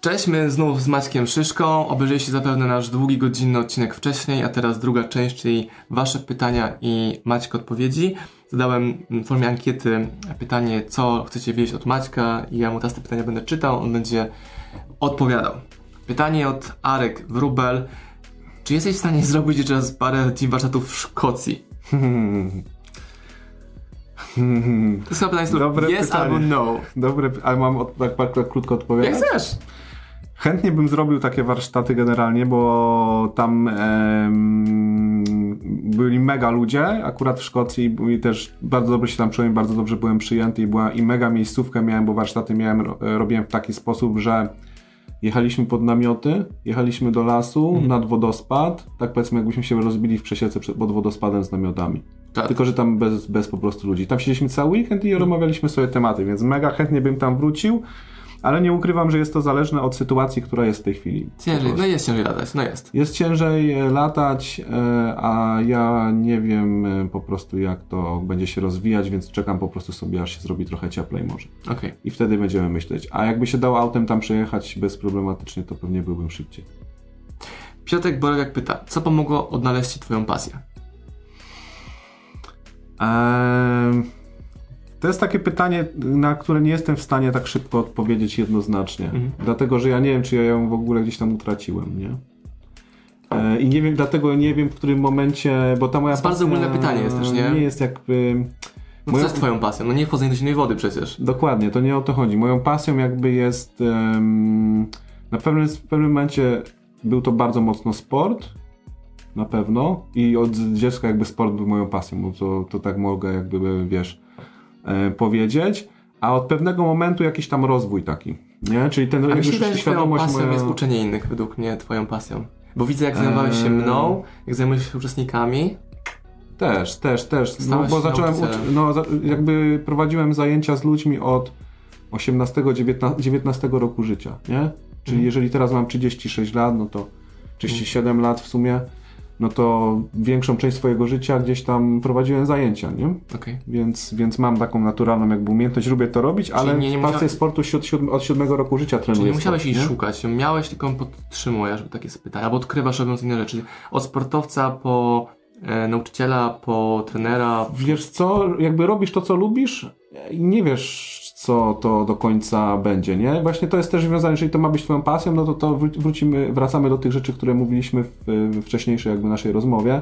Cześć, my znów z Maćkiem Szyszką. Obejrzeliście zapewne nasz długi, godzinny odcinek wcześniej, a teraz druga część, czyli Wasze pytania i Maćk odpowiedzi. Zadałem w formie ankiety pytanie, co chcecie wiedzieć od Maćka i ja mu teraz te pytania będę czytał, on będzie odpowiadał. Pytanie od Arek Wrubel. Czy jesteś w stanie zrobić jeszcze raz parę team warsztatów w Szkocji? To jest chyba pytanie, Dobre yes pytanie. albo no. Dobre, ale mam od, tak, tak, tak krótko odpowiedzieć. Jak chcesz. Chętnie bym zrobił takie warsztaty generalnie, bo tam em, byli mega ludzie, akurat w Szkocji i też bardzo dobrze się tam czułem, bardzo dobrze byłem przyjęty i była i mega miejscówkę miałem, bo warsztaty miałem, ro- robiłem w taki sposób, że jechaliśmy pod namioty, jechaliśmy do lasu, Mhm. nad wodospad, tak powiedzmy jakbyśmy się rozbili w przesiece pod wodospadem z namiotami. Tak. Tylko, że tam bez, bez po prostu ludzi. Tam siedzieliśmy cały weekend i rozmawialiśmy sobie tematy, więc mega chętnie bym tam wrócił, ale nie ukrywam, że jest to zależne od sytuacji, która jest w tej chwili. Ciężej, no jest ciężej latać, no jest. Jest ciężej e, latać, e, a ja nie wiem e, po prostu jak to będzie się rozwijać, więc czekam po prostu sobie, aż się zrobi trochę cieplej może. Okej. I wtedy będziemy myśleć. A jakby się dało autem tam przejechać bezproblematycznie, to pewnie byłbym szybciej. Piotrek Borek pyta, co pomogło odnaleźć Ci Twoją pasję? Eee, to jest takie pytanie, na które nie jestem w stanie tak szybko odpowiedzieć jednoznacznie. Mhm. Dlatego, że ja nie wiem, czy ja ją w ogóle gdzieś tam utraciłem, nie? Eee, I nie wiem, dlatego nie wiem, w którym momencie, bo ta moja jest bardzo ogólne pytanie jest też, nie? Nie jest jakby... No Moja- co jest Twoją pasją? No nie wchodzenie do zimnej wody przecież. Dokładnie, to nie o to chodzi. Moją pasją jakby jest... em, na pewnym, w pewnym momencie był to bardzo mocno sport, na pewno. I od dziecka jakby sport był moją pasją, bo to, to tak mogę jakby, wiesz, e, powiedzieć. A od pewnego momentu jakiś tam rozwój taki, nie? Czyli ten A wydaje, że Twoją świadomość pasją moja... jest uczenie innych, według mnie Twoją pasją. Bo widzę, jak zajmowałeś się mną, jak zajmujesz się uczestnikami. Też, też, też. No, bo zacząłem, no jakby prowadziłem zajęcia z ludźmi od 18-19 roku życia, nie? Czyli Mhm. jeżeli teraz mam 36 lat, no to 37 lat w sumie, no to większą część swojego życia gdzieś tam prowadziłem zajęcia, nie? Okej. Więc, więc mam taką naturalną jakby umiejętność, lubię to robić, ale nie- nie pasję musiał- sportu od, siód- od 7 roku życia trenuję. Czyli nie musiałeś sport, jej nie? szukać, ją miałeś, tylko podtrzymujesz, takie jest pytanie. Albo odkrywasz robiąc inne rzeczy. Od sportowca po e, nauczyciela, po trenera. Wiesz co, jakby robisz to, co lubisz i nie wiesz, co to do końca będzie, nie? Właśnie to jest też związane, jeżeli to ma być twoją pasją, no to, to wró- wrócimy, wracamy do tych rzeczy, które mówiliśmy w, w wcześniejszej jakby naszej rozmowie,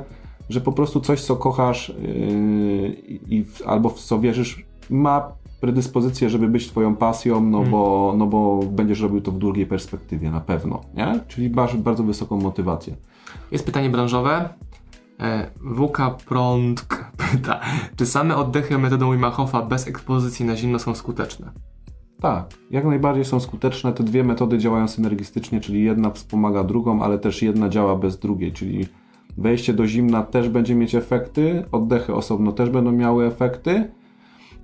że po prostu coś, co kochasz yy, i w, albo w co wierzysz, ma predyspozycję, żeby być twoją pasją, no, Mm. bo, no bo będziesz robił to w długiej perspektywie, na pewno, nie? Czyli masz bardzo wysoką motywację. Jest pytanie branżowe. E, WK Prądk pyta, czy same oddechy metodą Wim Hofa bez ekspozycji na zimno są skuteczne? Tak, jak najbardziej są skuteczne. Te dwie metody działają synergistycznie, czyli jedna wspomaga drugą, ale też jedna działa bez drugiej, czyli wejście do zimna też będzie mieć efekty, oddechy osobno też będą miały efekty,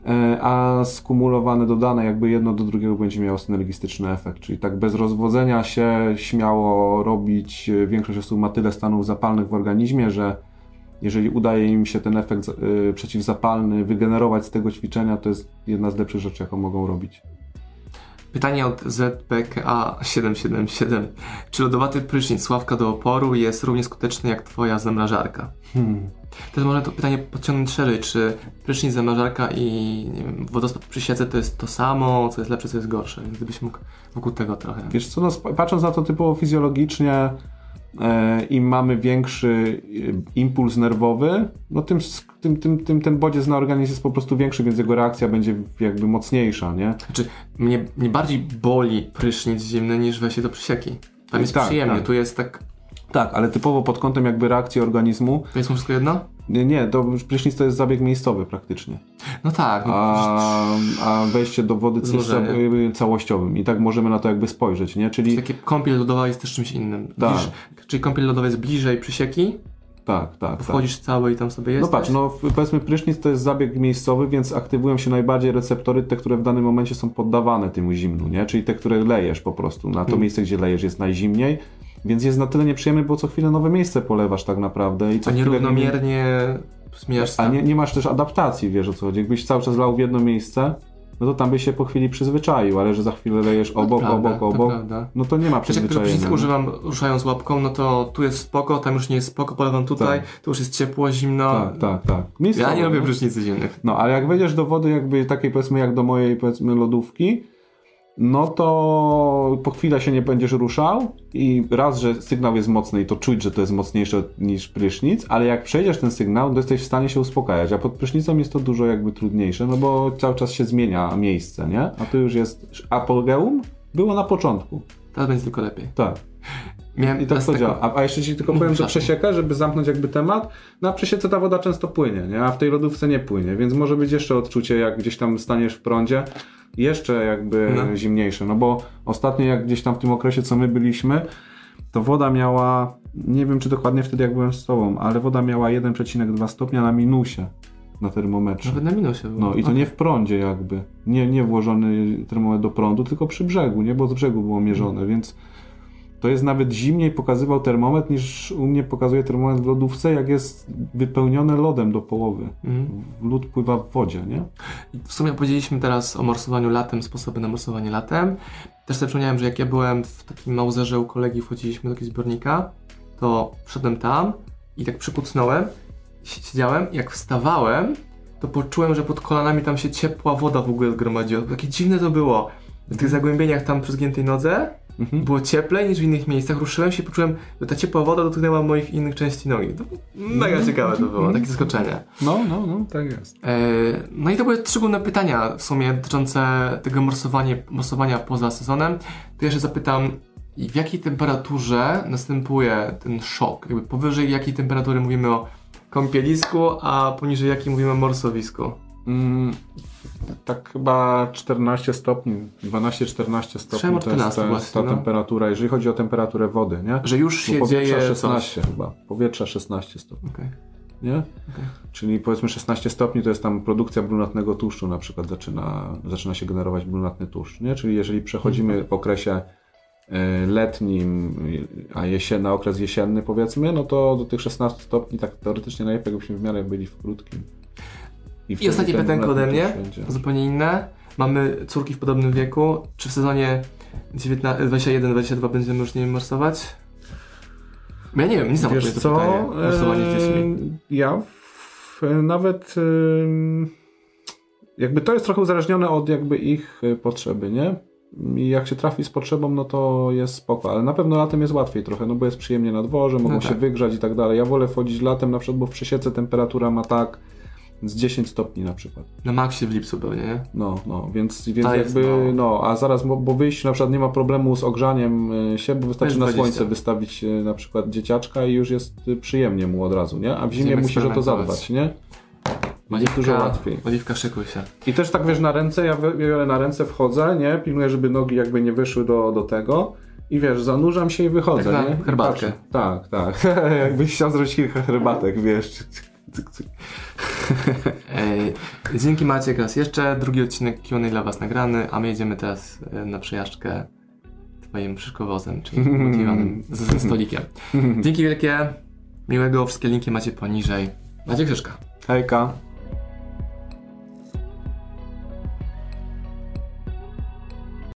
e, a skumulowane, dodane jakby jedno do drugiego będzie miało synergistyczny efekt, czyli tak bez rozwodzenia się śmiało robić. e, Większość osób ma tyle stanów zapalnych w organizmie, że jeżeli udaje im się ten efekt y, przeciwzapalny wygenerować z tego ćwiczenia, to jest jedna z lepszych rzeczy, jaką mogą robić. Pytanie od ZPKA777. Czy lodowaty prysznic Sławka do oporu jest równie skuteczny jak twoja zamrażarka? Hmm. Też można to pytanie podciągnąć szerzej, czy prysznic, zamrażarka i wiem, wodospad przy siece to jest to samo, co jest lepsze, co jest gorsze? Więc gdybyś mógł wokół tego trochę. Wiesz co, no, patrząc na to typowo fizjologicznie, im mamy większy e, impuls nerwowy, no tym, tym, tym, tym ten bodziec na organizm jest po prostu większy, więc jego reakcja będzie jakby mocniejsza, nie? Znaczy, mnie, mnie bardziej boli prysznic zimny niż wejście do przysieki. Tam jest Tak, przyjemnie, tak. tu jest tak... Tak, ale typowo pod kątem jakby reakcji organizmu, To jest wszystko jedno? Nie, nie, to prysznic to jest zabieg miejscowy praktycznie. No tak. No, a, a wejście do wody jest ca- całościowym. I tak możemy na to jakby spojrzeć, nie? Czyli Takie kąpiel lodowa jest też czymś innym. Tak. Bliż, czyli kąpiel lodowa jest bliżej przysieki, tak, tak. tak. wchodzisz cały i tam sobie No jesteś. patrz, no powiedzmy prysznic to jest zabieg miejscowy, więc aktywują się najbardziej receptory, te, które w danym momencie są poddawane temu zimnu, nie? Czyli te, które lejesz po prostu. Na to Mhm. miejsce, gdzie lejesz jest najzimniej, więc jest na tyle nieprzyjemny, bo co chwilę nowe miejsce polewasz tak naprawdę. I co A nierównomiernie zmieniasz A stan. nie, nie masz też adaptacji, wiesz o co chodzi. Jakbyś cały czas lał w jedno miejsce, no to tam byś się po chwili przyzwyczaił, ale że za chwilę lejesz obok, prawda, obok, obok, prawda. no to nie ma Przecież jak przyzwyczajenia. przycisku używam ruszając łapką, no to tu jest spoko, tam już nie jest spoko, polewam tutaj, tu już jest ciepło, zimno. Tak, tak, tak. Miejscowo, Ja nie lubię no. prysznicy zimnych. No, ale jak wejdziesz do wody jakby takiej powiedzmy jak do mojej powiedzmy lodówki, no to po chwilę się nie będziesz ruszał i raz, że sygnał jest mocny i to czuć, że to jest mocniejsze niż prysznic, ale jak przejdziesz ten sygnał, to jesteś w stanie się uspokajać, a pod prysznicą jest to dużo jakby trudniejsze, no bo cały czas się zmienia miejsce, nie? A tu już jest apogeum było na początku. Teraz będzie tylko lepiej. Tak. Miałem I tak to taką- działa. A, a jeszcze ci tylko powiem, że przesiekę, żeby zamknąć jakby temat. Na przesiece ta woda często płynie, nie? a w tej lodówce nie płynie, więc może być jeszcze odczucie, jak gdzieś tam staniesz w prądzie, jeszcze jakby No. zimniejsze. No bo ostatnio, jak gdzieś tam w tym okresie, co my byliśmy, to woda miała, nie wiem czy dokładnie wtedy, jak byłem z tobą, ale woda miała 1,2 stopnia na minusie na termometrze. Nawet na minusie było. No i to Okej. nie w prądzie jakby. Nie, nie włożony termometr do prądu, tylko przy brzegu, nie? Bo z brzegu było mierzone, więc to jest nawet zimniej pokazywał termometr niż u mnie pokazuje termometr w lodówce, jak jest wypełnione lodem do połowy. Mhm. Lód pływa w wodzie, nie? W sumie powiedzieliśmy teraz o morsowaniu latem, sposoby na morsowanie latem. Też sobie przypomniałem, że jak ja byłem w takim małzerze u kolegi, wchodziliśmy do jakiegoś zbiornika, to wszedłem tam i tak przykucnąłem, siedziałem, jak wstawałem, to poczułem, że pod kolanami tam się ciepła woda w ogóle zgromadziła. Takie dziwne to było. W tych zagłębieniach tam przy zgiętej nodze Mhm. było cieplej niż w innych miejscach. Ruszyłem się i poczułem, że ta ciepła woda dotknęła moich innych części nogi. To mega ciekawe to było, takie zaskoczenie. No, no, no, tak jest. E, No i to były trzy główne pytania w sumie dotyczące tego morsowania, morsowania poza sezonem. To jeszcze zapytam, w jakiej temperaturze następuje ten szok? Jakby powyżej jakiej temperatury mówimy o kąpielisku, a poniżej jakiej mówimy o morsowisku? Mm, tak chyba 14 stopni, 12-14 stopni to jest, 14 to jest właśnie, ta no. temperatura, jeżeli chodzi o temperaturę wody, nie? Że już Bo się powietrza dzieje 16 chyba, powietrza 16 stopni. Coś. Okej. nie? Czyli powiedzmy 16 stopni to jest tam produkcja brunatnego tłuszczu na przykład zaczyna, zaczyna się generować brunatny tłuszcz, nie? Czyli jeżeli przechodzimy w okresie e, letnim, a jesienny, na okres jesienny powiedzmy, no to do tych 16 stopni tak teoretycznie najlepiej jakbyśmy w miarę byli w krótkim. I wtedy ostatnie pytanko ode mnie, zupełnie inne. Mamy córki w podobnym wieku. Czy w sezonie 21-22 będziemy już nie morsować? Ja nie wiem, nie znam Wiesz co. Morsowanie z dziećmi. ja w, nawet jakby to jest trochę uzależnione od jakby ich e, potrzeby, nie? I jak się trafi z potrzebą, no to jest spoko, ale na pewno latem jest łatwiej trochę, no bo jest przyjemnie na dworze, mogą No się tak. wygrzać i tak dalej. Ja wolę wchodzić latem na przykład, bo w przesiece temperatura ma tak z 10 stopni na przykład. Na maksie w lipcu pewnie, nie? No, no, więc, więc jakby, no. no, a zaraz, bo, bo wyjść na przykład nie ma problemu z ogrzaniem y, się, bo wystarczy na 20. słońce wystawić y, na przykład dzieciaczka i już jest y, przyjemnie mu od razu, nie? A w zimie musisz o to zadbać, nie? Jest dużo łatwiej. Oliwka, szykuj się. I też tak wiesz, na ręce, ja biorę na ręce, wchodzę, nie? Pilnuję, żeby nogi jakby nie wyszły do, do tego. I wiesz, zanurzam się i wychodzę, Tak nie? Herbatkę. patrzę. Tak, tak. Jakbyś chciał zrobić kilka herbatek, wiesz. Cyk, cyk. Ej, dzięki Maciek raz jeszcze. Drugi odcinek Q&A dla Was nagrany, a my jedziemy teraz e, na przejażdżkę Twoim szyszkowozem, czyli motywanym ze stolikiem. Dzięki wielkie. Miłego. Wszystkie linki macie poniżej. Maciek Szyszka. Hejka.